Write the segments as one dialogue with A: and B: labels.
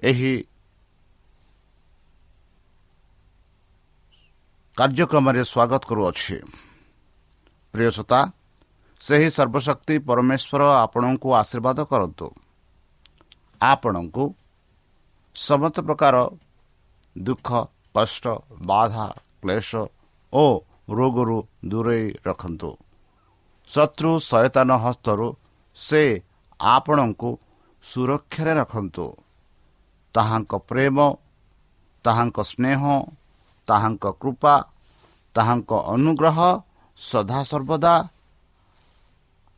A: ଏହି କାର୍ଯ୍ୟକ୍ରମରେ ସ୍ୱାଗତ କରୁଅଛି। ପ୍ରିୟସତା ସେହି ସର୍ବଶକ୍ତି ପରମେଶ୍ୱର ଆପଣଙ୍କୁ ଆଶୀର୍ବାଦ କରନ୍ତୁ। ଆପଣଙ୍କୁ ସମସ୍ତ ପ୍ରକାର ଦୁଃଖ କଷ୍ଟ ବାଧା କ୍ଲେଶ ଓ ରୋଗରୁ ଦୂରେଇ ରଖନ୍ତୁ। ଶତ୍ରୁ ସୟତାନ ହସ୍ତରୁ ସେ ଆପଣଙ୍କୁ ସୁରକ୍ଷାରେ ରଖନ୍ତୁ। ତାହାଙ୍କ ପ୍ରେମ ତାହାଙ୍କ ସ୍ନେହ ତାହାଙ୍କ କୃପା ତାହାଙ୍କ ଅନୁଗ୍ରହ ସଦାସର୍ବଦା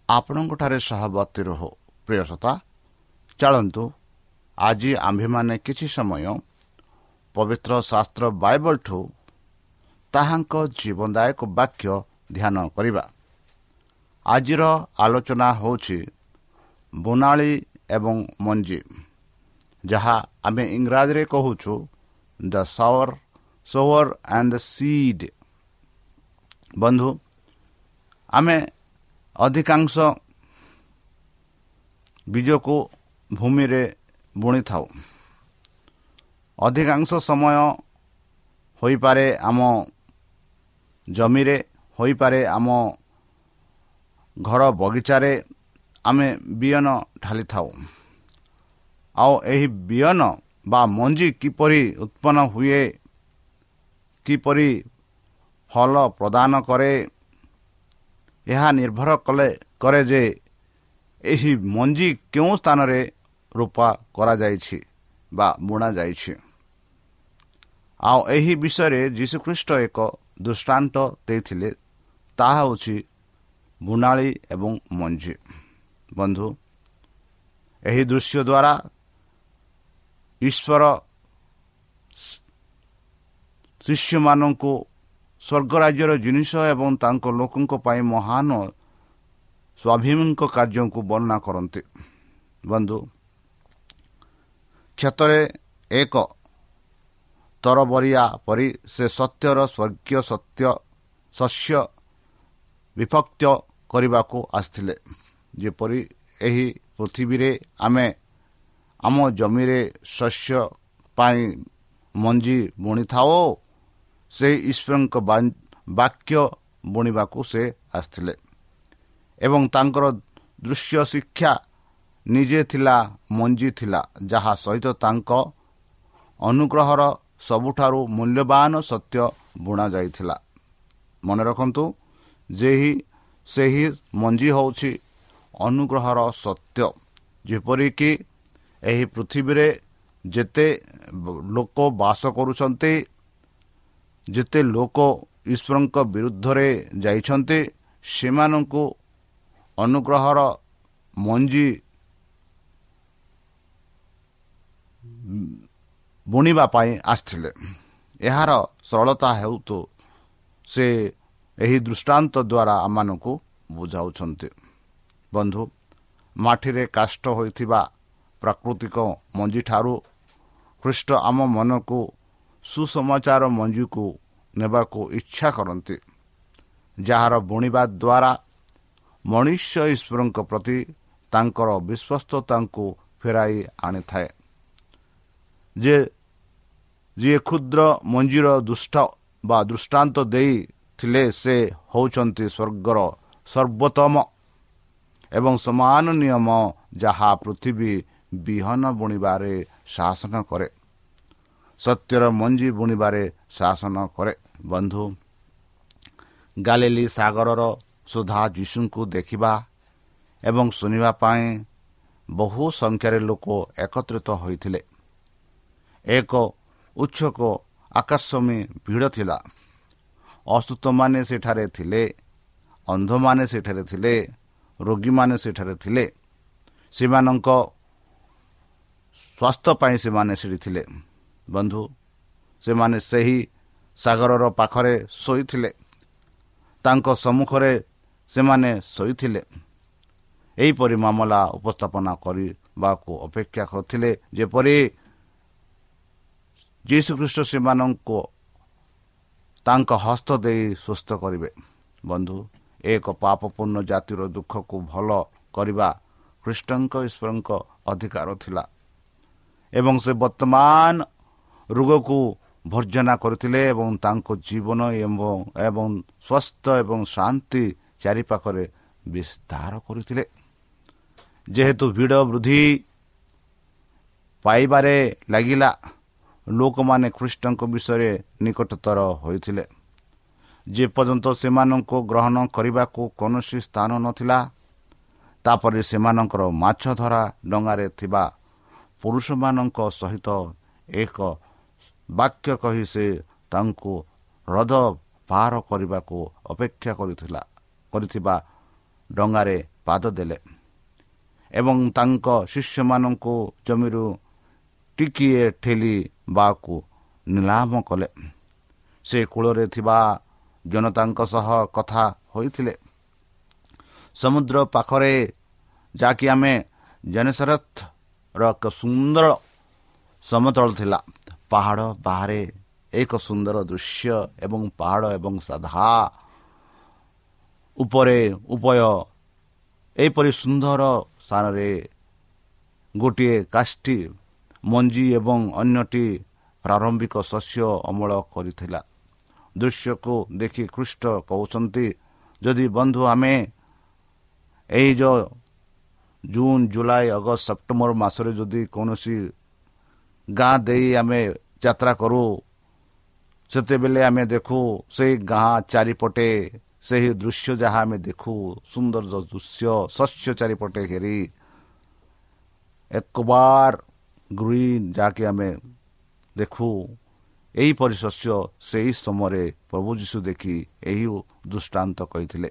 A: ଆପଣଙ୍କଠାରେ ସହବର୍ତ୍ତୀ ରହୁ ପ୍ରିୟସତା ଚଳନ୍ତୁ ଆଜି ଆମ୍ଭେମାନେ କିଛି ସମୟ ପବିତ୍ର ଶାସ୍ତ୍ର ବାଇବଲଠୁ ତାହାଙ୍କ ଜୀବନଦାୟକ ବାକ୍ୟ ଧ୍ୟାନ କରିବା ଆଜିର ଆଲୋଚନା ହେଉଛି ବୁନାଳି ଏବଂ ମଞ୍ଜି ଯାହା ଆମେ ଇଂରାଜୀରେ କହୁଛୁ ଦ ସାୱର ସୋୱର ଆଣ୍ଡ ଦ ସିଡ୍ ବନ୍ଧୁ ଆମେ ଅଧିକାଂଶ ବୀଜକୁ ଭୂମିରେ ବୁଣିଥାଉ ଅଧିକାଂଶ ସମୟ ହୋଇପାରେ ଆମ ଜମିରେ ହୋଇପାରେ ଆମ ଘର ବଗିଚାରେ ଆମେ ବିହନ ଢାଲିଥାଉ ଆଉ ଏହି ବିହନ ବା ମଞ୍ଜି କିପରି ଉତ୍ପନ୍ନ ହୁଏ କିପରି ଫଳ ପ୍ରଦାନ କରେ ଏହା ନିର୍ଭର କଲେ କରେ ଯେ ଏହି ମଞ୍ଜି କେଉଁ ସ୍ଥାନରେ ରୂପା କରାଯାଇଛି ବା ବୁଣାଯାଇଛି ଆଉ ଏହି ବିଷୟରେ ଯୀଶୁଖ୍ରୀଷ୍ଟ ଏକ ଦୃଷ୍ଟାନ୍ତ ଦେଇଥିଲେ ତାହା ହେଉଛି ବୁଣାଳି ଏବଂ ମଞ୍ଜି। ବନ୍ଧୁ ଏହି ଦୃଶ୍ୟ ଦ୍ୱାରା ଈଶ୍ୱର ଶିଷ୍ୟମାନଙ୍କୁ ସ୍ୱର୍ଗ ରାଜ୍ୟର ଜିନିଷ ଏବଂ ତାଙ୍କ ଲୋକଙ୍କ ପାଇଁ ମହାନ ସ୍ୱାଭିମାନଙ୍କ କାର୍ଯ୍ୟକୁ ବର୍ଣ୍ଣନା କରନ୍ତି। ବନ୍ଧୁ କ୍ଷେତରେ ଏକ ତରବରିଆ ପରି ସେ ସତ୍ୟର ସ୍ୱର୍ଗୀୟ ସତ୍ୟ ଶସ୍ୟ ବିଭକ୍ତ କରିବାକୁ ଆସିଥିଲେ। ଯେପରି ଏହି ପୃଥିବୀରେ ଆମେ ଆମ ଜମିରେ ଶସ୍ୟ ପାଇଁ ମଞ୍ଜି ବୁଣିଥାଉ। ସେହି ଈଶ୍ୱରଙ୍କ ବାକ୍ୟ ବୁଣିବାକୁ ସେ ଆସିଥିଲେ। ଏବଂ ତାଙ୍କର ଦୃଶ୍ୟ ଶିକ୍ଷା ନିଜେ ଥିଲା ମଞ୍ଜି ଥିଲା ଯାହା ସହିତ ତାଙ୍କ ଅନୁଗ୍ରହର ସବୁଠାରୁ ମୂଲ୍ୟବାନ ସତ୍ୟ ବୁଣା ଯାଇଥିଲା। ମନେ ରଖନ୍ତୁ ଯେହି ସେହି ମଞ୍ଜି ହେଉଛି ଅନୁଗ୍ରହର ସତ୍ୟ। ଯେପରିକି ଏହି ପୃଥିବୀରେ ଯେତେ ଲୋକ ବାସ କରୁଛନ୍ତି ଯେତେ ଲୋକ ଈଶ୍ୱରଙ୍କ ବିରୁଦ୍ଧରେ ଯାଇଛନ୍ତି ସେମାନଙ୍କୁ ଅନୁଗ୍ରହର ମଞ୍ଜି ବୁଣିବା ପାଇଁ ଆସିଥିଲେ। ଏହାର ସରଳତା ହେଉତୁ ସେ ଏହି ଦୃଷ୍ଟାନ୍ତ ଦ୍ୱାରା ଆମମାନଙ୍କୁ ବୁଝାଉଛନ୍ତି। ବନ୍ଧୁ ମାଟିରେ କାଷ୍ଟ ହୋଇଥିବା ପ୍ରାକୃତିକ ମଞ୍ଜିଠାରୁ ଖ୍ରୀଷ୍ଟ ଆମ ମନକୁ ସୁସମାଚାର ମଞ୍ଜିକୁ ନେବାକୁ ଇଚ୍ଛା କରନ୍ତି ଯାହାର ବୁଣିବା ଦ୍ୱାରା ମଣିଷ ଈଶ୍ୱରଙ୍କ ପ୍ରତି ତାଙ୍କର ବିଶ୍ୱସ୍ତତାଙ୍କୁ ଫେରାଇ ଆଣିଥାଏ। ଯେ ଯିଏ କ୍ଷୁଦ୍ର ମଞ୍ଜିର ଦୁଷ୍ଟ ବା ଦୃଷ୍ଟାନ୍ତ ଦେଇଥିଲେ ସେ ହେଉଛନ୍ତି ସ୍ୱର୍ଗର ସର୍ବୋତ୍ତମ ଏବଂ ସମାନ ନିୟମ ଯାହା ପୃଥିବୀ ବିହନ ବୁଣିବାରେ ଶାସନ କରେ। ସତ୍ୟର ମଞ୍ଜି ବୁଣିବାରେ ଶାସନ କରେ ବନ୍ଧୁ। ଗାଲେଲି ସାଗରର ସୁଧା ଯୀଶୁଙ୍କୁ ଦେଖିବା ଏବଂ ଶୁଣିବା ପାଇଁ ବହୁ ସଂଖ୍ୟାରେ ଲୋକ ଏକତ୍ରିତ ହୋଇଥିଲେ। ଏକ ଉତ୍ସକ ଆକାଶମୀ ଭିଡ଼ ଥିଲା। ଅସୁସ୍ଥମାନେ ସେଠାରେ ଥିଲେ ଅନ୍ଧମାନେ ସେଠାରେ ଥିଲେ ରୋଗୀମାନେ ସେଠାରେ ଥିଲେ। ସେମାନଙ୍କ ସ୍ୱାସ୍ଥ୍ୟ ପାଇଁ ସେମାନେ ସେଠି ଥିଲେ। ବନ୍ଧୁ ସେମାନେ ସେହି ସାଗରର ପାଖରେ ଶୋଇଥିଲେ। ତାଙ୍କ ସମ୍ମୁଖରେ ସେମାନେ ଶୋଇଥିଲେ। ଏହିପରି ମାମଲା ଉପସ୍ଥାପନା କରିବାକୁ ଅପେକ୍ଷା କରିଥିଲେ ଯେପରି ଯୀଶୁଖ୍ରୀଷ୍ଟ ସେମାନଙ୍କୁ ତାଙ୍କ ହସ୍ତ ଦେଇ ସୁସ୍ଥ କରିବେ। ବନ୍ଧୁ ଏକ ପାପପୂର୍ଣ୍ଣ ଜାତିର ଦୁଃଖକୁ ଭଲ କରିବା ଖ୍ରୀଷ୍ଟଙ୍କ ଈଶ୍ୱରଙ୍କ ଅଧିକାର ଥିଲା। ଏବଂ ସେ ବର୍ତ୍ତମାନ ରୋଗକୁ ଭର୍ଜନା କରିଥିଲେ ଏବଂ ତାଙ୍କ ଜୀବନ ଏବଂ ଏବଂ ସ୍ୱାସ୍ଥ୍ୟ ଏବଂ ଶାନ୍ତି ଚାରିପାଖରେ ବିସ୍ତାର କରିଥିଲେ ଯେହେତୁ ଭିଡ଼ ବୃଦ୍ଧି ପାଇବାରେ ଲାଗିଲା ଲୋକମାନେ ଖ୍ରୀଷ୍ଟଙ୍କ ବିଷୟରେ ନିକଟତର ହୋଇଥିଲେ ଯେପର୍ଯ୍ୟନ୍ତ ସେମାନଙ୍କୁ ଗ୍ରହଣ କରିବାକୁ କୌଣସି ସ୍ଥାନ ନଥିଲା ତାପରେ ସେମାନଙ୍କର ମାଛ ଧରା ଡଙ୍ଗାରେ ଥିବା ପୁରୁଷମାନଙ୍କ ସହିତ ଏକ ବାକ୍ୟ କହି ସେ ତାଙ୍କୁ ହ୍ରଦ ପାର କରିବାକୁ ଅପେକ୍ଷା କରିଥିଲା କରିଥିବା ଡଙ୍ଗାରେ ପାଦ ଦେଲେ ଏବଂ ତାଙ୍କ ଶିଷ୍ୟମାନଙ୍କୁ ଜମିରୁ ଟିକିଏ ଠେଲି ବାକୁ ନିଲାମ କଲେ। ସେ କୂଳରେ ଥିବା ଜନତାଙ୍କ ସହ କଥା ହୋଇଥିଲେ। ସମୁଦ୍ର ପାଖରେ ଯାହାକି ଆମେ ଜନସରଥର ଏକ ସୁନ୍ଦର ସମତଳ ଥିଲା। ପାହାଡ଼ ବାହାରେ ଏକ ସୁନ୍ଦର ଦୃଶ୍ୟ ଏବଂ ପାହାଡ଼ ଏବଂ ସାଧା। ଉପରେ ଉପାୟ ଏହିପରି ସୁନ୍ଦର ସ୍ଥାନରେ ଗୋଟିଏ କାଷ୍ଠି ମଞ୍ଜି ଏବଂ ଅନ୍ୟଟି ପ୍ରାରମ୍ଭିକ ଶସ୍ୟ ଅମଳ କରିଥିଲା। ଦୃଶ୍ୟକୁ ଦେଖି ଖ୍ରୀଷ୍ଟ କହୁଛନ୍ତି ଯଦି ବନ୍ଧୁ ଆମେ ଏଇ ଯେଉଁ ଜୁନ୍ ଜୁଲାଇ ଅଗଷ୍ଟ ସେପ୍ଟେମ୍ବର ମାସରେ ଯଦି କୌଣସି ଗାଁ ଦେଇ ଆମେ ଯାତ୍ରା କରୁ ସେତେବେଳେ ଆମେ ଦେଖୁ ସେଇ ଗାଁ ଚାରିପଟେ ସେହି ଦୃଶ୍ୟ ଯାହା ଆମେ ଦେଖୁ ସୁନ୍ଦର ଦୃଶ୍ୟ ଶସ୍ୟ ଚାରିପଟେ ଘେରି ଏକବାର ଗ୍ରୀନ୍ ଯାହାକି ଆମେ ଦେଖୁ ଏହିପରି ଶସ୍ୟ ସେହି ସମୟରେ ପ୍ରଭୁ ଯୀଶୁ ଦେଖି ଏହି ଦୃଷ୍ଟାନ୍ତ କହିଥିଲେ।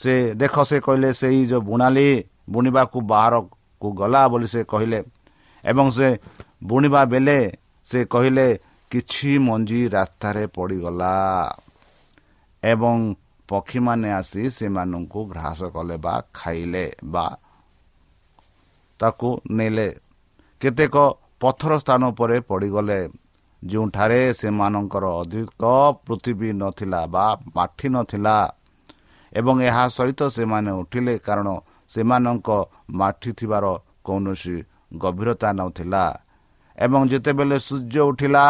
A: ସେ ଦେଖ ସେ କହିଲେ ସେଇ ଯେଉଁ ବୁଣାଲି ବୁଣିବାକୁ ବାହାରକୁ ଗଲା ବୋଲି ସେ କହିଲେ ଏବଂ ସେ ବୁଣିବା ବେଳେ ସେ କହିଲେ କିଛି ମଞ୍ଜି ରାସ୍ତାରେ ପଡ଼ିଗଲା। ଏବଂ ପକ୍ଷୀମାନେ ଆସି ସେମାନଙ୍କୁ ଗ୍ରାସ କଲେ ବା ଖାଇଲେ ବା ତାକୁ ନେଲେ। କେତେକ ପଥର ସ୍ଥାନ ଉପରେ ପଡ଼ିଗଲେ। ଯେଉଁଠାରେ ସେମାନଙ୍କର ଅଧିକ ପୃଥିବୀ ନଥିଲା ବା ମାଠି ନଥିଲା ଏବଂ ଏହା ସହିତ ସେମାନେ ଉଠିଲେ କାରଣ ସେମାନଙ୍କ ମାଠି ଥିବାର କୌଣସି ଗଭୀରତା ନଥିଲା। ଏବଂ ଯେତେବେଳେ ସୂର୍ଯ୍ୟ ଉଠିଲା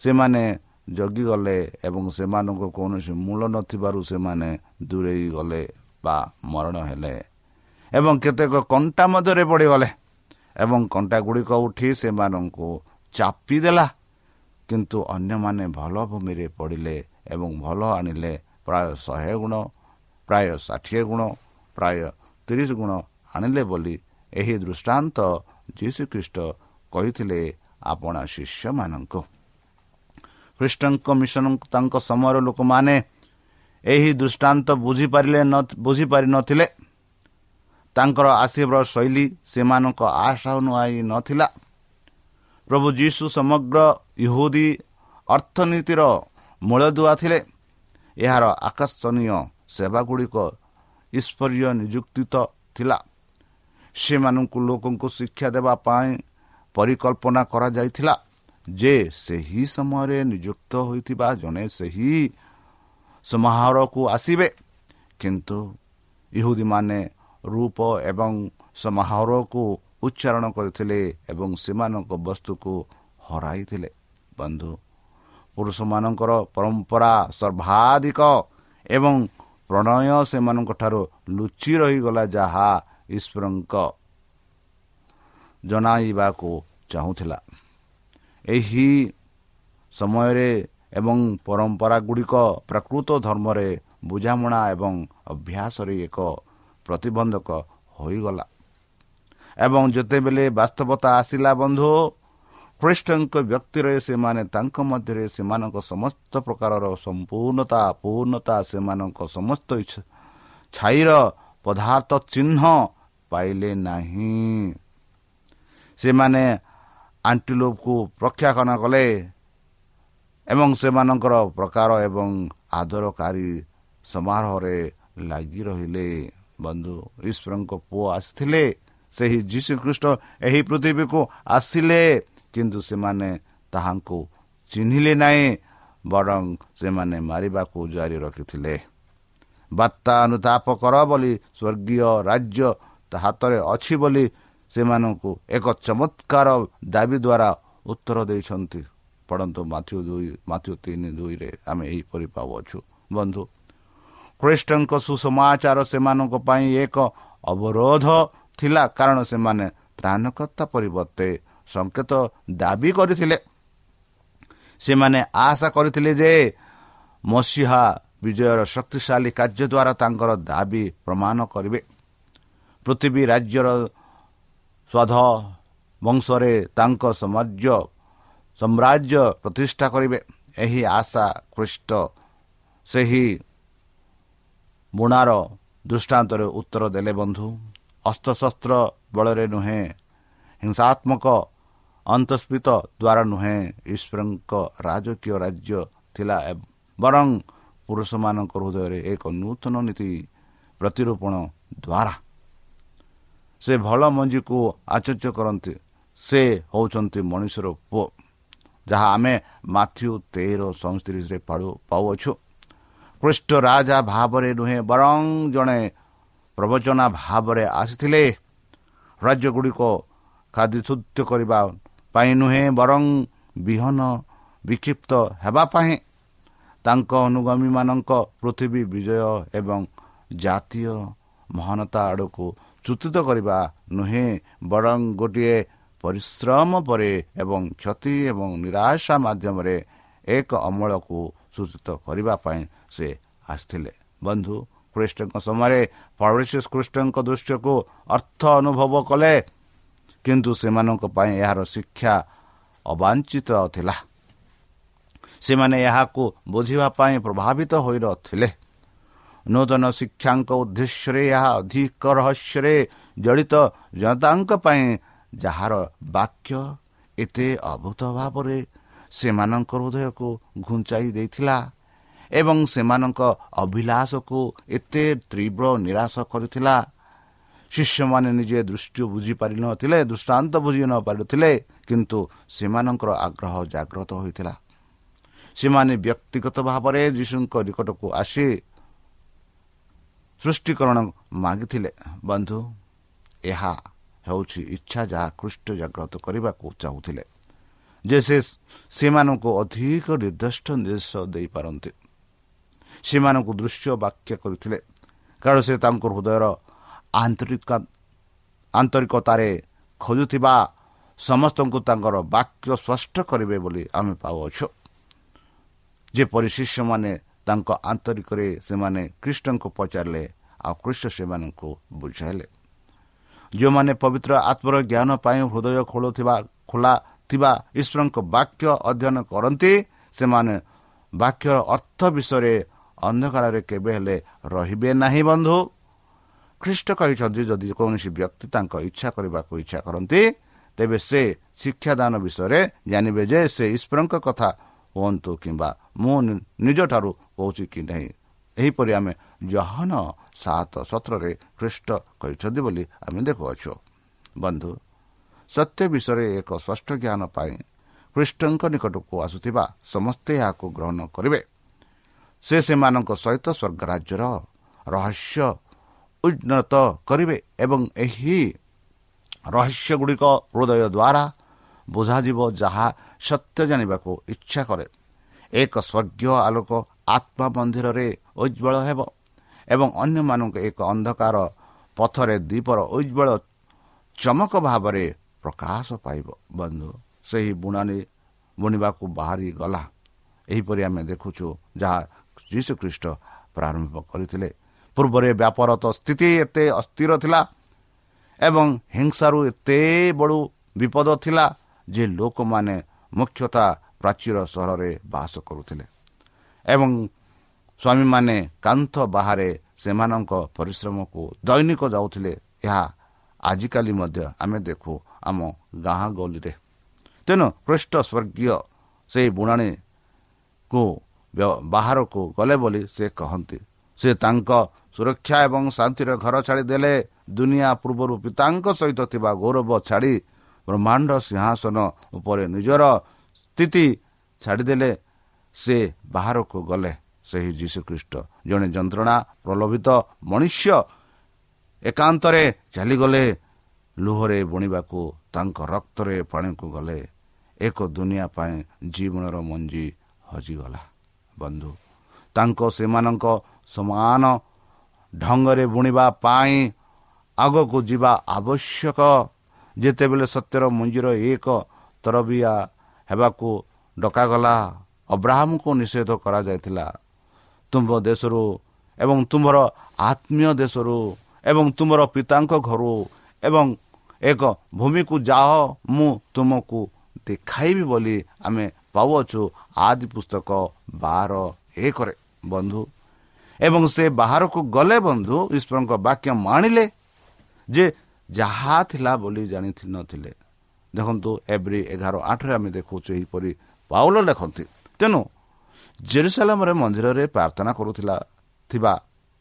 A: ସେମାନେ ଜଗିଗଲେ ଏବଂ ସେମାନଙ୍କୁ କୌଣସି ମୂଳ ନଥିବାରୁ ସେମାନେ ଦୂରେଇ ଗଲେ ବା ମରଣ ହେଲେ। ଏବଂ କେତେକ କଣ୍ଟା ମଧ୍ୟରେ ପଡ଼ିଗଲେ ଏବଂ କଣ୍ଟା ଗୁଡ଼ିକ ଉଠି ସେମାନଙ୍କୁ ଚାପି ଦେଲା କିନ୍ତୁ ଅନ୍ୟମାନେ ଭଲ ଭୂମିରେ ପଡ଼ିଲେ ଏବଂ ଭଲ ଆଣିଲେ ପ୍ରାୟ ଶହେ ଗୁଣ ପ୍ରାୟ ଷାଠିଏ ଗୁଣ ପ୍ରାୟ ତିରିଶ ଗୁଣ ଆଣିଲେ ବୋଲି ଏହି ଦୃଷ୍ଟାନ୍ତ ଯୀଶୁଖ୍ରୀଷ୍ଟ କହିଥିଲେ ଆପଣା ଶିଷ୍ୟମାନଙ୍କୁ। ଖ୍ରୀଷ୍ଟଙ୍କ ମିଶନ ତାଙ୍କ ସମୟର ଲୋକମାନେ ଏହି ଦୃଷ୍ଟାନ୍ତ ବୁଝିପାରିଲେ ବୁଝିପାରିନଥିଲେ ତାଙ୍କର ଆସିବାର ଶୈଳୀ ସେମାନଙ୍କ ଆଶା ନୁଆଇ ନଥିଲା ପ୍ରଭୁ ଯୀଶୁ ସମଗ୍ର ଇହୁଦୀ ଅର୍ଥନୀତିର ମୂଳଦୁଆ ଥିଲେ। ଏହାର ଆକର୍ଷଣୀୟ ସେବାଗୁଡ଼ିକ ଈଶ୍ୱରୀୟ ନିଯୁକ୍ତିତ ଥିଲା। ସେମାନଙ୍କୁ ଲୋକଙ୍କୁ ଶିକ୍ଷା ଦେବା ପାଇଁ ପରିକଳ୍ପନା କରାଯାଇଥିଲା ଯେ ସେହି ସମୟରେ ନିଯୁକ୍ତ ହୋଇଥିବା ଜଣେ ସେହି ସମାରୋହକୁ ଆସିବେ। କିନ୍ତୁ ଇହୁଦୀମାନେ ରୂପ ଏବଂ ସମାରୋହକୁ ଉଚ୍ଚାରଣ କରିଥିଲେ ଏବଂ ସେମାନଙ୍କ ବସ୍ତୁକୁ ହରାଇଥିଲେ। ବନ୍ଧୁ ପୁରୁଷମାନଙ୍କର ପରମ୍ପରା ସର୍ବାଧିକ ଏବଂ ପ୍ରଣୟ ସେମାନଙ୍କଠାରୁ ଲୁଚି ରହିଗଲା ଯାହା ଈଶ୍ୱରଙ୍କ ଜଣାଇବାକୁ ଚାହୁଁଥିଲା। ଏହି ସମୟରେ ଏବଂ ପରମ୍ପରା ଗୁଡ଼ିକ ପ୍ରକୃତ ଧର୍ମରେ ବୁଝାମଣା ଏବଂ ଅଭ୍ୟାସରେ ଏକ ପ୍ରତିବନ୍ଧକ ହୋଇଗଲା। ଏବଂ ଯେତେବେଳେ ବାସ୍ତବତା ଆସିଲା ବନ୍ଧୁ ଖ୍ରୀଷ୍ଟଙ୍କ ବ୍ୟକ୍ତିରେ ସେମାନେ ତାଙ୍କ ମଧ୍ୟରେ ସେମାନଙ୍କ ସମସ୍ତ ପ୍ରକାରର ସମ୍ପୂର୍ଣ୍ଣତା ପୂର୍ଣ୍ଣତା ସେମାନଙ୍କ ସମସ୍ତ ଛାଇର ପଦାର୍ଥ ଚିହ୍ନ ପାଇଲେ ନାହିଁ। ସେମାନେ ଆଣ୍ଟିଲୋପକୁ ପ୍ରକ୍ଷାଖନ କଲେ ଏବଂ ସେମାନଙ୍କର ପ୍ରକାର ଏବଂ ଆଦରକାରୀ ସମାରୋହରେ ଲାଗି ରହିଲେ। ବନ୍ଧୁ ଈଶ୍ୱରଙ୍କ ପୁଅ ଆସିଥିଲେ ସେହି ଯୀଶୁଖ୍ରୀଷ୍ଟ ଏହି ପୃଥିବୀକୁ ଆସିଲେ। କିନ୍ତୁ ସେମାନେ ତାହାଙ୍କୁ ଚିହ୍ନିଲେ ନାହିଁ ବରଂ ସେମାନେ ମାରିବାକୁ ଜାରି ରଖିଥିଲେ। ବାର୍ତ୍ତା ଅନୁତାପ କର ବୋଲି ସ୍ୱର୍ଗୀୟ ରାଜ୍ୟ ତା ହାତରେ ଅଛି ବୋଲି ସେମାନଙ୍କୁ ଏକ ଚମତ୍କାର ଦାବି ଦ୍ୱାରା ଉତ୍ତର ଦେଇଛନ୍ତି। ପଢ଼ନ୍ତୁ ମାଥ୍ୟୁ ଦୁଇ ମାଥ୍ୟୁ ତିନି ଦୁଇରେ ଆମେ ଏହିପରି ପାଉଅଛୁ। ବନ୍ଧୁ ଖ୍ରୀଷ୍ଟଙ୍କ ସୁସମାଚାର ସେମାନଙ୍କ ପାଇଁ ଏକ ଅବରୋଧ ଥିଲା କାରଣ ସେମାନେ ତ୍ରାଣକର୍ତ୍ତା ପରିବର୍ତ୍ତେ ସଂକେତ ଦାବି କରିଥିଲେ। ସେମାନେ ଆଶା କରିଥିଲେ ଯେ ମସିହା ବିଜୟର ଶକ୍ତିଶାଳୀ କାର୍ଯ୍ୟ ଦ୍ୱାରା ତାଙ୍କର ଦାବି ପ୍ରମାଣ କରିବେ। ପୃଥିବୀ ରାଜ୍ୟର ସ୍ୱାଧ ବଂଶରେ ତାଙ୍କ ସମାଜ ସାମ୍ରାଜ୍ୟ ପ୍ରତିଷ୍ଠା କରିବେ। ଏହି ଆଶା ଖ୍ରୀଷ୍ଟ ସେହି ବୁଣାର ଦୃଷ୍ଟାନ୍ତରେ ଉତ୍ତର ଦେଲେ ବନ୍ଧୁ। ଅସ୍ତ୍ରଶସ୍ତ୍ର ବଳରେ ନୁହେଁ ହିଂସାତ୍ମକ ଅନ୍ତସ୍ପିତ ଦ୍ୱାରା ନୁହେଁ। ଈଶ୍ୱରଙ୍କ ରାଜକୀୟ ରାଜ୍ୟ ଥିଲା ବରଂ ପୁରୁଷମାନଙ୍କ ହୃଦୟରେ ଏକ ନୂତନ ନୀତି ପ୍ରତିରୂପଣ ଦ୍ୱାରା। ସେ ଭଲ ମଞ୍ଜିକୁ ଆଚର୍ଯ୍ୟ କରନ୍ତି। ସେ ହେଉଛନ୍ତି ମଣିଷର ପୁଅ ଯାହା ଆମେ ମାଥ୍ୟୁ ତେର ସଇଁତିରିଶରେ ପାଉଅଛୁ। ଖ୍ରୀଷ୍ଟ ରାଜା ଭାବରେ ନୁହେଁ ବରଂ ଜଣେ ପ୍ରବଚନା ଭାବରେ ଆସିଥିଲେ। ରାଜ୍ୟଗୁଡ଼ିକ ଖାଦ୍ୟଶୁଦ୍ଧ କରିବା ପାଇଁ ନୁହେଁ ବରଂ ବିହନ ବିକ୍ଷିପ୍ତ ହେବା ପାଇଁ ତାଙ୍କ ଅନୁଗାମୀମାନଙ୍କ ପୃଥିବୀ ବିଜୟ ଏବଂ ଜାତୀୟ ମହାନତା ଆଡ଼କୁ ଚୁତିତ କରିବା ନୁହେଁ ବରଂ ଗୋଟିଏ ପରିଶ୍ରମ ପରେ ଏବଂ କ୍ଷତି ଏବଂ ନିରାଶା ମାଧ୍ୟମରେ ଏକ ଅମଳକୁ ସୂଚିତ କରିବା ପାଇଁ ସେ ଆସିଥିଲେ। ବନ୍ଧୁ ଖ୍ରୀଷ୍ଟଙ୍କ ସମୟରେ ଫରେସିସ୍ ଖ୍ରୀଷ୍ଟଙ୍କ ଦୃଶ୍ୟକୁ ଅର୍ଥ ଅନୁଭବ କଲେ। କିନ୍ତୁ ସେମାନଙ୍କ ପାଇଁ ଏହାର ଶିକ୍ଷା ଅବାଞ୍ଚିତ ଥିଲା। ସେମାନେ ଏହାକୁ ବୁଝିବା ପାଇଁ ପ୍ରଭାବିତ ହୋଇନଥିଲେ। ନୂତନ ଶିକ୍ଷାଙ୍କ ଉଦ୍ଦେଶ୍ୟରେ ଏହା ଅଧିକ ରହସ୍ୟରେ ଜଡ଼ିତ ଜନତାଙ୍କ ପାଇଁ ଯାହାର ବାକ୍ୟ ଏତେ ଅଭୂତ ଭାବରେ ସେମାନଙ୍କ ହୃଦୟକୁ ଘୁଞ୍ଚାଇ ଦେଇଥିଲା ଏବଂ ସେମାନଙ୍କ ଅଭିଳାଷକୁ ଏତେ ତୀବ୍ର ନିରାଶ କରିଥିଲା ଶିଷ୍ୟମାନେ ନିଜେ ଦୃଷ୍ଟି ବୁଝିପାରିନଥିଲେ ଦୃଷ୍ଟାନ୍ତ ବୁଝି ନ ପାରୁଥିଲେ କିନ୍ତୁ ସେମାନଙ୍କର ଆଗ୍ରହ ଜାଗ୍ରତ ହୋଇଥିଲା ସେମାନେ ବ୍ୟକ୍ତିଗତ ଭାବରେ ଯୀଶୁଙ୍କ ନିକଟକୁ ଆସି ସୃଷ୍ଟିକରଣ ମାଗିଥିଲେ ବନ୍ଧୁ ଏହା ହେଉଛି ଇଚ୍ଛା ଯାହା କୃଷ୍ଟ ଜାଗ୍ରତ କରିବାକୁ ଚାହୁଁଥିଲେ ଯେ ସେ ସେମାନଙ୍କୁ ଅଧିକ ନିର୍ଦ୍ଦିଷ୍ଟ ନିର୍ଦ୍ଦେଶ ଦେଇପାରନ୍ତି ସେମାନଙ୍କୁ ଦୃଶ୍ୟ ବାକ୍ୟ କରିଥିଲେ କାରଣ ସେ ତାଙ୍କ ହୃଦୟର ଆନ୍ତରିକ ଆନ୍ତରିକତାରେ ଖୋଜୁଥିବା ସମସ୍ତଙ୍କୁ ତାଙ୍କର ବାକ୍ୟ ସ୍ପଷ୍ଟ କରିବେ ବୋଲି ଆମେ ପାଉଅଛୁ। ଯେପରି ଶିଷ୍ୟମାନେ ତାଙ୍କ ଆନ୍ତରିକରେ ସେମାନେ ଖ୍ରୀଷ୍ଟଙ୍କୁ ପଚାରିଲେ ଆଉ ଖ୍ରୀଷ୍ଟ ସେମାନଙ୍କୁ ବୁଝାଇଲେ। ଯେଉଁମାନେ ପବିତ୍ର ଆତ୍ମର ଜ୍ଞାନ ପାଇଁ ହୃଦୟ ଖୋଲୁଥିବା ଖୋଲା ଥିବା ଈଶ୍ୱରଙ୍କ ବାକ୍ୟ ଅଧ୍ୟୟନ କରନ୍ତି ସେମାନେ ବାକ୍ୟର ଅର୍ଥ ବିଷୟରେ ଅନ୍ଧକାରରେ କେବେ ହେଲେ ରହିବେ ନାହିଁ ବନ୍ଧୁ। ଖ୍ରୀଷ୍ଟ କହିଛନ୍ତି ଯଦି କୌଣସି ବ୍ୟକ୍ତି ତାଙ୍କ ଇଚ୍ଛା କରିବାକୁ ଇଚ୍ଛା କରନ୍ତି ତେବେ ସେ ଶିକ୍ଷାଦାନ ବିଷୟରେ ଜାଣିବେ ଯେ ସେ ଈଶ୍ୱରଙ୍କ କଥା ହୁଅନ୍ତୁ କିମ୍ବା ମୁଁ ନିଜଠାରୁ କହୁଛି କି ନାହିଁ। ଏହିପରି ଆମେ ଜହନ ସାତ ସତ୍ରରେ ଖ୍ରୀଷ୍ଟ କହିଛନ୍ତି ବୋଲି ଆମେ ଦେଖୁଅଛୁ। ବନ୍ଧୁ ସତ୍ୟ ବିଷୟରେ ଏକ ସ୍ପଷ୍ଟ ଜ୍ଞାନ ପାଇଁ ଖ୍ରୀଷ୍ଟଙ୍କ ନିକଟକୁ ଆସୁଥିବା ସମସ୍ତେ ଏହାକୁ ଗ୍ରହଣ କରିବେ। ସେ ସେମାନଙ୍କ ସହିତ ସ୍ୱର୍ଗ ରାଜ୍ୟର ରହସ୍ୟ ଉନ୍ନତ କରିବେ ଏବଂ ଏହି ରହସ୍ୟ ଗୁଡ଼ିକ ହୃଦୟ ଦ୍ୱାରା ବୁଝାଯିବ ଯାହା ସତ୍ୟ ଜାଣିବାକୁ ଇଚ୍ଛା କରେ ଏକ ସ୍ୱର୍ଗୀୟ ଆଲୋକ ଆତ୍ମା ମନ୍ଦିରରେ ଉଜ୍ଜଳ ହେବ ଏବଂ ଅନ୍ୟମାନଙ୍କୁ ଏକ ଅନ୍ଧକାର ପଥରେ ଦ୍ୱୀପର ଉଜ୍ଜଳ ଚମକ ଭାବରେ ପ୍ରକାଶ ପାଇବ। ବନ୍ଧୁ ସେହି ବୁଣାଣି ବୁଣିବାକୁ ବାହାରି ଗଲା। ଏହିପରି ଆମେ ଦେଖୁଛୁ ଯାହା ଯୀଶୁଖ୍ରୀଷ୍ଟ ପ୍ରାରମ୍ଭ କରିଥିଲେ। ପୂର୍ବରେ ବ୍ୟାପାରତ ସ୍ଥିତି ଏତେ ଅସ୍ଥିର ଥିଲା ଏବଂ ହିଂସାରୁ ଏତେ ବଡ଼ ବିପଦ ଥିଲା ଯେ ଲୋକମାନେ ମୁଖ୍ୟତଃ ପ୍ରାଚୀର ସହରରେ ବାସ କରୁଥିଲେ ଏବଂ ସ୍ୱାମୀମାନେ କାନ୍ଥ ବାହାରେ ସେମାନଙ୍କ ପରିଶ୍ରମକୁ ଦୈନିକ ଯାଉଥିଲେ ଏହା ଆଜିକାଲି ମଧ୍ୟ ଆମେ ଦେଖୁ ଆମ ଗାଁ ଗହଳିରେ। ତେଣୁ ଖ୍ରୀଷ୍ଟ ସ୍ୱର୍ଗୀୟ ସେହି ବୁଣାଣୀକୁ ବାହାରକୁ ଗଲେ ବୋଲି ସେ କହନ୍ତି। ସେ ତାଙ୍କ ସୁରକ୍ଷା ଏବଂ ଶାନ୍ତିର ଘର ଛାଡ଼ିଦେଲେ ଦୁନିଆ ପୂର୍ବରୁ ପିତାଙ୍କ ସହିତ ଥିବା ଗୌରବ ଛାଡ଼ି ବ୍ରହ୍ମାଣ୍ଡ ସିଂହାସନ ଉପରେ ନିଜର ସ୍ଥିତି ଛାଡ଼ିଦେଲେ ସେ ବାହାରକୁ ଗଲେ ସେହି ଯୀଶୁଖ୍ରୀଷ୍ଟ। ଜଣେ ଯନ୍ତ୍ରଣା ପ୍ରଲୋଭିତ ମନୁଷ୍ୟ ଏକାନ୍ତରେ ଚାଲିଗଲେ ଲୁହରେ ବୁଣିବାକୁ ତାଙ୍କ ରକ୍ତରେ ପାଣିକୁ ଗଲେ। ଏକ ଦୁନିଆ ପାଇଁ ଜୀବନର ମଞ୍ଜି ହଜିଗଲା। ବନ୍ଧୁ ତାଙ୍କ ସେମାନଙ୍କ ସମାନ ଢଙ୍ଗରେ ବୁଣିବା ପାଇଁ ଆଗକୁ ଯିବା ଆବଶ୍ୟକ। ଯେତେବେଳେ ସତ୍ୟର ମଞ୍ଜିର ଏକ ତରବିଆ ହେବାକୁ ଡକାଗଲା ଅବ୍ରାହ୍ମକୁ ନିଷେଧ କରାଯାଇଥିଲା। ତୁମ୍ଭ ଦେଶରୁ ଏବଂ ତୁମର ଆତ୍ମୀୟ ଦେଶରୁ ଏବଂ ତୁମର ପିତାଙ୍କ ଘରୁ ଏବଂ ଏକ ଭୂମିକୁ ଯାଅ ମୁଁ ତୁମକୁ ଦେଖାଇବି ବୋଲି ଆମେ ପାଉଅଛୁ। ଆଦି ପୁସ୍ତକ ବାର ଏକରେ। ବନ୍ଧୁ ଏବଂ ସେ ବାହାରକୁ ଗଲେ ବନ୍ଧୁ ଈଶ୍ୱରଙ୍କ ବାକ୍ୟ ମାଣିଲେ ଯେ ଯାହା ଥିଲା ବୋଲି ଜାଣି ନଥିଲେ। ଦେଖନ୍ତୁ ଏଭ୍ରି ଏଗାର ଆଠରେ ଆମେ ଦେଖୁଛୁ ଏହିପରି ପାଉଲ ଲେଖନ୍ତି ତେଣୁ ଜେରୁସାଲାମରେ ମନ୍ଦିରରେ ପ୍ରାର୍ଥନା କରୁଥିଲା ଥିବା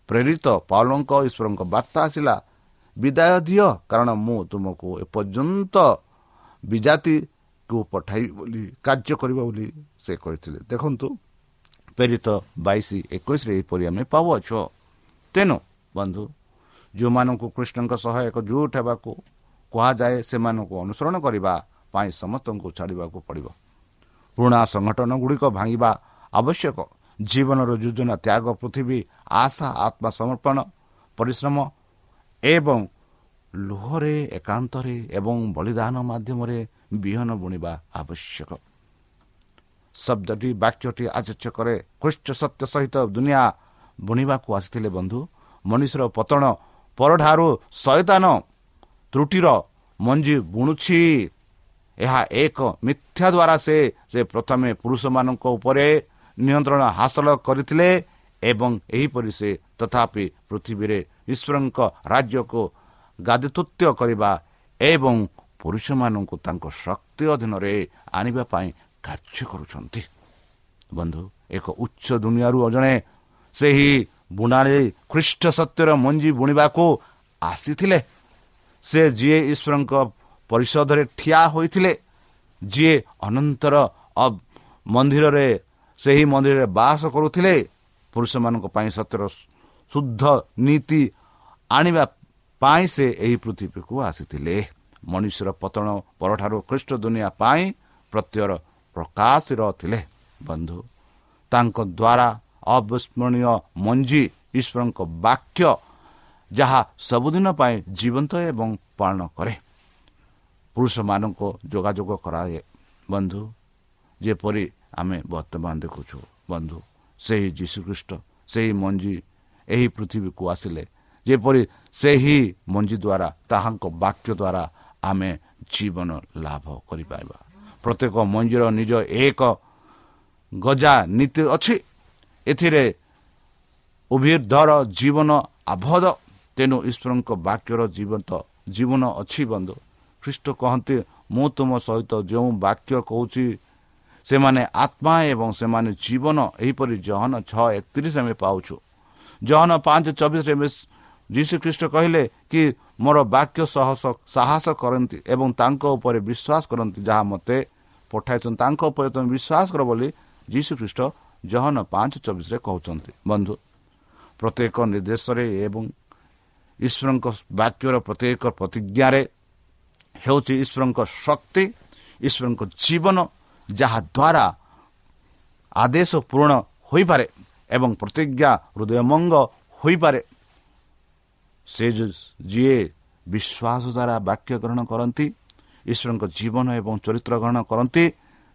A: ପ୍ରେରିତ ପାଉଲଙ୍କ ଈଶ୍ୱରଙ୍କ ବାର୍ତ୍ତା ଆସିଲା ବିଦାୟ ଦିଅ କାରଣ ମୁଁ ତୁମକୁ ଏପର୍ଯ୍ୟନ୍ତ ବିଜାତିକୁ ପଠାଇବି ବୋଲି କାର୍ଯ୍ୟ କରିବ ବୋଲି ସେ କହିଥିଲେ। ଦେଖନ୍ତୁ ପ୍ରେରିତ ବାଇଶ ଏକୋଇଶରେ ଏହିପରି ଆମେ ପାଉଅଛ। ତେଣୁ ବନ୍ଧୁ ଯେଉଁମାନଙ୍କୁ କୃଷ୍ଣଙ୍କ ସହ ଏକ ଜୁଟ ହେବାକୁ କୁହାଯାଏ ସେମାନଙ୍କୁ ଅନୁସରଣ କରିବା ପାଇଁ ସମସ୍ତଙ୍କୁ ଛାଡ଼ିବାକୁ ପଡ଼ିବ। ପୁରୁଣା ସଂଗଠନ ଗୁଡ଼ିକ ଭାଙ୍ଗିବା ଆବଶ୍ୟକ। ଜୀବନର ଯୋଜନା ତ୍ୟାଗ ପୃଥିବୀ ଆଶା ଆତ୍ମସମର୍ପଣ ପରିଶ୍ରମ ଏବଂ ଲୁହରେ ଏକାନ୍ତରେ ଏବଂ ବଳିଦାନ ମାଧ୍ୟମରେ ବିହନ ବୁଣିବା ଆବଶ୍ୟକ। ଶବ୍ଦଟି ବାକ୍ୟଟି ଆଚର୍ଯ୍ୟ କରେ। ଖ୍ରୀଷ୍ଟ ସତ୍ୟ ସହିତ ଦୁନିଆ ବୁଣିବାକୁ ଆସିଥିଲେ ବନ୍ଧୁ। ମନୁଷ୍ୟର ପତନ ପରଠାରୁ ଶୟତାନ ତ୍ରୁଟିର ମଞ୍ଜି ବୁଣୁଛି। ଏହା ଏକ ମିଥ୍ୟା ଦ୍ୱାରା ସେ ସେ ପ୍ରଥମେ ପୁରୁଷମାନଙ୍କ ଉପରେ ନିୟନ୍ତ୍ରଣ ହାସଲ କରିଥିଲେ ଏବଂ ଏହିପରି ସେ ତଥାପି ପୃଥିବୀରେ ଈଶ୍ୱରଙ୍କ ରାଜ୍ୟକୁ ଗାଦିତୃତ୍ୟ କରିବା ଏବଂ ପୁରୁଷମାନଙ୍କୁ ତାଙ୍କ ଶକ୍ତି ଅଧୀନରେ ଆଣିବା ପାଇଁ କାର୍ଯ୍ୟ କରୁଛନ୍ତି। ବନ୍ଧୁ ଏକ ଉଚ୍ଚ ଦୁନିଆରୁ ଜଣେ ସେହି ବୁଣାରେ ଖ୍ରୀଷ୍ଟ ସତ୍ୟର ମଞ୍ଜି ବୁଣିବାକୁ ଆସିଥିଲେ। ସେ ଯିଏ ଈଶ୍ୱରଙ୍କ ପରିଷଦରେ ଠିଆ ହୋଇଥିଲେ ଯିଏ ଅନନ୍ତର ମନ୍ଦିରରେ ସେହି ମନ୍ଦିରରେ ବାସ କରୁଥିଲେ ପୁରୁଷମାନଙ୍କ ପାଇଁ ସତ୍ୟର ଶୁଦ୍ଧ ନୀତି ଆଣିବା ପାଇଁ ସେ ଏହି ପୃଥିବୀକୁ ଆସିଥିଲେ। ମନୁଷ୍ୟର ପତନ ପରଠାରୁ ଖ୍ରୀଷ୍ଟ ଦୁନିଆ ପାଇଁ ପ୍ରତ୍ୟର ପ୍ରକାଶର ଥିଲେ ବନ୍ଧୁ ତାଙ୍କ ଦ୍ୱାରା ଅବିସ୍ମରଣୀୟ ମଞ୍ଜି ଈଶ୍ୱରଙ୍କ ବାକ୍ୟ ଯାହା ସବୁଦିନ ପାଇଁ ଜୀବନ୍ତ ଏବଂ ପାଳନ କରେ। ପୁରୁଷମାନଙ୍କୁ ଯୋଗାଯୋଗ କରାଏ। ବନ୍ଧୁ ଯେପରି ଆମେ ବର୍ତ୍ତମାନ ଦେଖୁଛୁ ବନ୍ଧୁ ସେହି ଯୀଶୁଖ୍ରୀଷ୍ଟ ସେହି ମଞ୍ଜି ଏହି ପୃଥିବୀକୁ ଆସିଲେ। ଯେପରି ସେହି ମଞ୍ଜି ଦ୍ୱାରା ତାହାଙ୍କ ବାକ୍ୟ ଦ୍ୱାରା ଆମେ ଜୀବନ ଲାଭ କରିପାରିବା। ପ୍ରତ୍ୟେକ ମଞ୍ଜିର ନିଜ ଏକ ଗଜା ନୀତି ଅଛି। ଏଥିରେ ଉଭିର୍ଦ୍ଧର ଜୀବନ ଆବଦ୍ଧ। ତେଣୁ ଈଶ୍ୱରଙ୍କ ବାକ୍ୟର ଜୀବନ୍ତ ଜୀବନ ଅଛି ବନ୍ଧୁ। ଖ୍ରୀଷ୍ଟ କହନ୍ତି ମୁଁ ତୁମ ସହିତ ଯେଉଁ ବାକ୍ୟ କହୁଛି ସେମାନେ ଆତ୍ମା ଏବଂ ସେମାନେ ଜୀବନ ଏହିପରି ଜହନ ଛଅ ଏକତିରିଶ ଆମେ ପାଉଛୁ। ଜହନ ପାଞ୍ଚ ଚବିଶରେ ଯୀଶୁ ଖ୍ରୀଷ୍ଟ କହିଲେ କି ମୋର ବାକ୍ୟ ସହ ସାହସ କରନ୍ତି ଏବଂ ତାଙ୍କ ଉପରେ ବିଶ୍ୱାସ କରନ୍ତି ଯାହା ମୋତେ ପଠାଇଛନ୍ତି। ତାଙ୍କ ଉପରେ ତୁମେ ବିଶ୍ୱାସ କର ବୋଲି ଯୀଶୁ ଖ୍ରୀଷ୍ଟ ଜହନ ପାଞ୍ଚ ଚବିଶରେ କହୁଛନ୍ତି। ବନ୍ଧୁ ପ୍ରତ୍ୟେକ ନିର୍ଦ୍ଦେଶରେ ଏବଂ ଈଶ୍ୱରଙ୍କ ବାକ୍ୟର ପ୍ରତ୍ୟେକ ପ୍ରତିଜ୍ଞାରେ ହେଉଛି ଈଶ୍ୱରଙ୍କ ଶକ୍ତି ଈଶ୍ୱରଙ୍କ ଜୀବନ ଯାହାଦ୍ୱାରା ଆଦେଶ ପୂରଣ ହୋଇପାରେ ଏବଂ ପ୍ରତିଜ୍ଞା ହୃଦୟମଙ୍ଗ ହୋଇପାରେ। ସେ ଯିଏ ବିଶ୍ୱାସ ଦ୍ୱାରା ବାକ୍ୟ ଗ୍ରହଣ କରନ୍ତି ଈଶ୍ୱରଙ୍କ ଜୀବନ ଏବଂ ଚରିତ୍ର ଗ୍ରହଣ କରନ୍ତି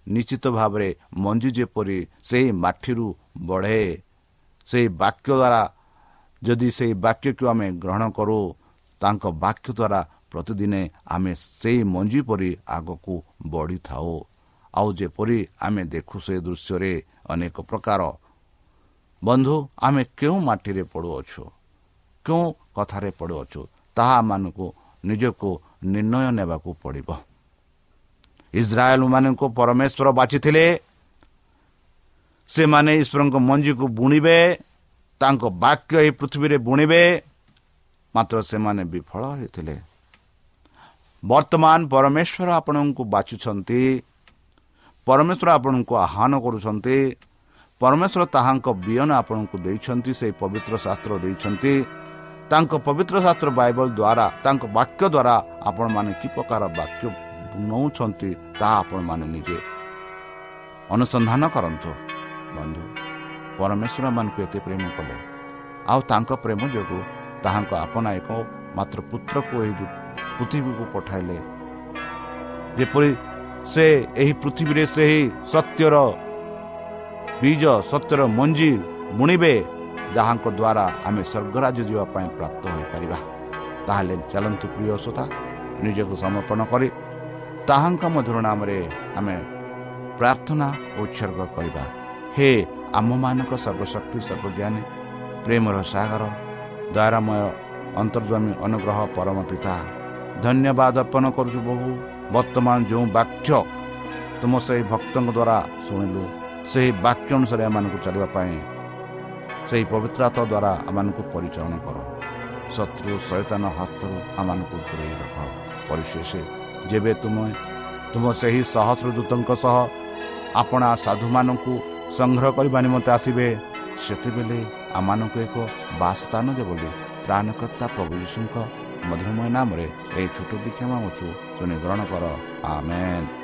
A: ନିଶ୍ଚିତ ଭାବରେ ମଞ୍ଜି ଯେପରି ସେହି ମାଠିରୁ ବଢ଼େ। ସେହି ବାକ୍ୟ ଦ୍ୱାରା ଯଦି ସେହି ବାକ୍ୟକୁ ଆମେ ଗ୍ରହଣ କରୁ ତାଙ୍କ ବାକ୍ୟ ଦ୍ୱାରା ପ୍ରତିଦିନେ ଆମେ ସେହି ମଞ୍ଜି ପରି ଆଗକୁ ବଢ଼ିଥାଉ। ଆଉ ଯେପରି ଆମେ ଦେଖୁ ସେ ଦୃଶ୍ୟରେ ଅନେକ ପ୍ରକାର। ବନ୍ଧୁ ଆମେ କେଉଁ ମାଟିରେ ପଡ଼ୁଅଛୁ? କେଉଁ କଥାରେ ପଡ଼ୁଅଛୁ ତାହା ଆମମାନଙ୍କୁ ନିଜକୁ ନିର୍ଣ୍ଣୟ ନେବାକୁ ପଡ଼ିବ। ଇସ୍ରାଏଲମାନଙ୍କୁ ପରମେଶ୍ୱର ବାଛିଥିଲେ। ସେମାନେ ଈଶ୍ୱରଙ୍କ ମଞ୍ଜିକୁ ବୁଣିବେ ତାଙ୍କ ବାକ୍ୟ ଏହି ପୃଥିବୀରେ ବୁଣିବେ ମାତ୍ର ସେମାନେ ବିଫଳ ହୋଇଥିଲେ। ବର୍ତ୍ତମାନ ପରମେଶ୍ୱର ଆପଣଙ୍କୁ ବାଛୁଛନ୍ତି ପରମେଶ୍ୱର ଆପଣଙ୍କୁ ଆହ୍ୱାନ କରୁଛନ୍ତି ପରମେଶ୍ୱର ତାହାଙ୍କ ବିୟନ ଆପଣଙ୍କୁ ଦେଇଛନ୍ତି ସେହି ପବିତ୍ର ଶାସ୍ତ୍ର ଦେଇଛନ୍ତି। ତାଙ୍କ ପବିତ୍ର ଶାସ୍ତ୍ର ବାଇବଲ ଦ୍ୱାରା ତାଙ୍କ ବାକ୍ୟ ଦ୍ୱାରା ଆପଣମାନେ କି ପ୍ରକାର ବାକ୍ୟ ନେଉଛନ୍ତି ତାହା ଆପଣମାନେ ନିଜେ ଅନୁସନ୍ଧାନ କରନ୍ତୁ। ବନ୍ଧୁ ପରମେଶ୍ୱର ମାନଙ୍କୁ ଏତେ ପ୍ରେମ କଲେ। ଆଉ ତାଙ୍କ ପ୍ରେମ ଯୋଗୁଁ ତାହାଙ୍କ ଆପଣା ଏକ ମାତ୍ର ପୁତ୍ରକୁ ଏହି ପୃଥିବୀକୁ ପଠାଇଲେ। ଯେପରି ସେ ଏହି ପୃଥିବୀରେ ସେହି ସତ୍ୟର ବୀଜ ସତ୍ୟର ମଞ୍ଜି ବୁଣିବେ ଯାହାଙ୍କ ଦ୍ୱାରା ଆମେ ସ୍ୱର୍ଗରାଜ ଯିବା ପାଇଁ ପ୍ରାପ୍ତ ହୋଇପାରିବା ତାହେଲେ ଚାଲନ୍ତୁ ପ୍ରିୟ ଶ୍ରୋତା ନିଜକୁ ସମର୍ପଣ କରି ତାହାଙ୍କ ମଧୁର ନାମରେ ଆମେ ପ୍ରାର୍ଥନା ଉତ୍ସର୍ଗ କରିବା। ହେ ଆମମାନଙ୍କ ସର୍ବଶକ୍ତି ସର୍ବଜ୍ଞାନୀ ପ୍ରେମର ସାଗର ଦୟାରାମୟ ଅନ୍ତର୍ଜମୀ ଅନୁଗ୍ରହ ପରମ ପିତା ଧନ୍ୟବାଦ ଅର୍ପଣ କରୁଛୁ ବହୁ ବର୍ତ୍ତମାନ ଯେଉଁ ବାକ୍ୟ ତୁମ ସେହି ଭକ୍ତଙ୍କ ଦ୍ୱାରା ଶୁଣିଲୁ ସେହି ବାକ୍ୟ ଅନୁସାରେ ଏମାନଙ୍କୁ ଚାଲିବା ପାଇଁ ସେହି ପବିତ୍ରତା ଦ୍ୱାରା ଆମମାନଙ୍କୁ ପରିଚାଳନା କର। ଶତ୍ରୁ ସୈତାନ ହାତରୁ ଆମମାନଙ୍କୁ ଦୂରେଇ ରଖ। ପରିଶେଷ ଯେବେ ତୁମେ ତୁମ ସେହି ସହସ୍ର ଦୂତଙ୍କ ସହ ଆପଣା ସାଧୁମାନଙ୍କୁ ସଂଗ୍ରହ କରିବା ନିମନ୍ତେ ଆସିବେ ସେତେବେଳେ ଆମମାନଙ୍କୁ ଏକ ବାସସ୍ଥାନ ଦେ ବୋଲି ତ୍ରାଣକର୍ତ୍ତା ପ୍ରଭୁ ଯୀଶୁଙ୍କ ମଧୁରମୟ ନାମରେ ଏହି ଛୋଟ ବିକ୍ଷମ ଅଛୁ ଶୁଣି ଗ୍ରହଣ କର। ଆମେନ୍।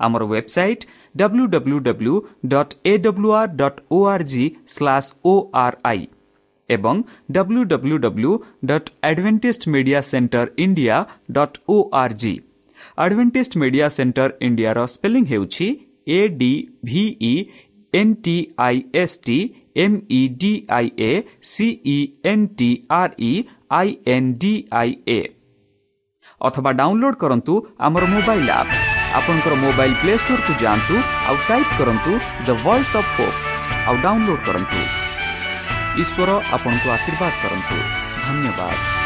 B: ଆମର website W W W dot A W R dot O R G slash O R I ଏବଂ W W W dot Adventist media centre India dot O R G Adventist media centre ଇଣ୍ଡିଆର spelling ହେଉଛି A D V E N T I S T M E D I A C E N T R E I N D I A ଅଥବା download କରନ୍ତୁ ଆମର mobile app ଆପଣଙ୍କର mobile play ଷ୍ଟୋରକୁ ଯାଆନ୍ତୁ ଆଉ type କରନ୍ତୁ the Voice of Hope ଆଉ download କରନ୍ତୁ। ଈଶ୍ୱର ଆପଣଙ୍କୁ ଆଶୀର୍ବାଦ କରନ୍ତୁ। ଧନ୍ୟବାଦ।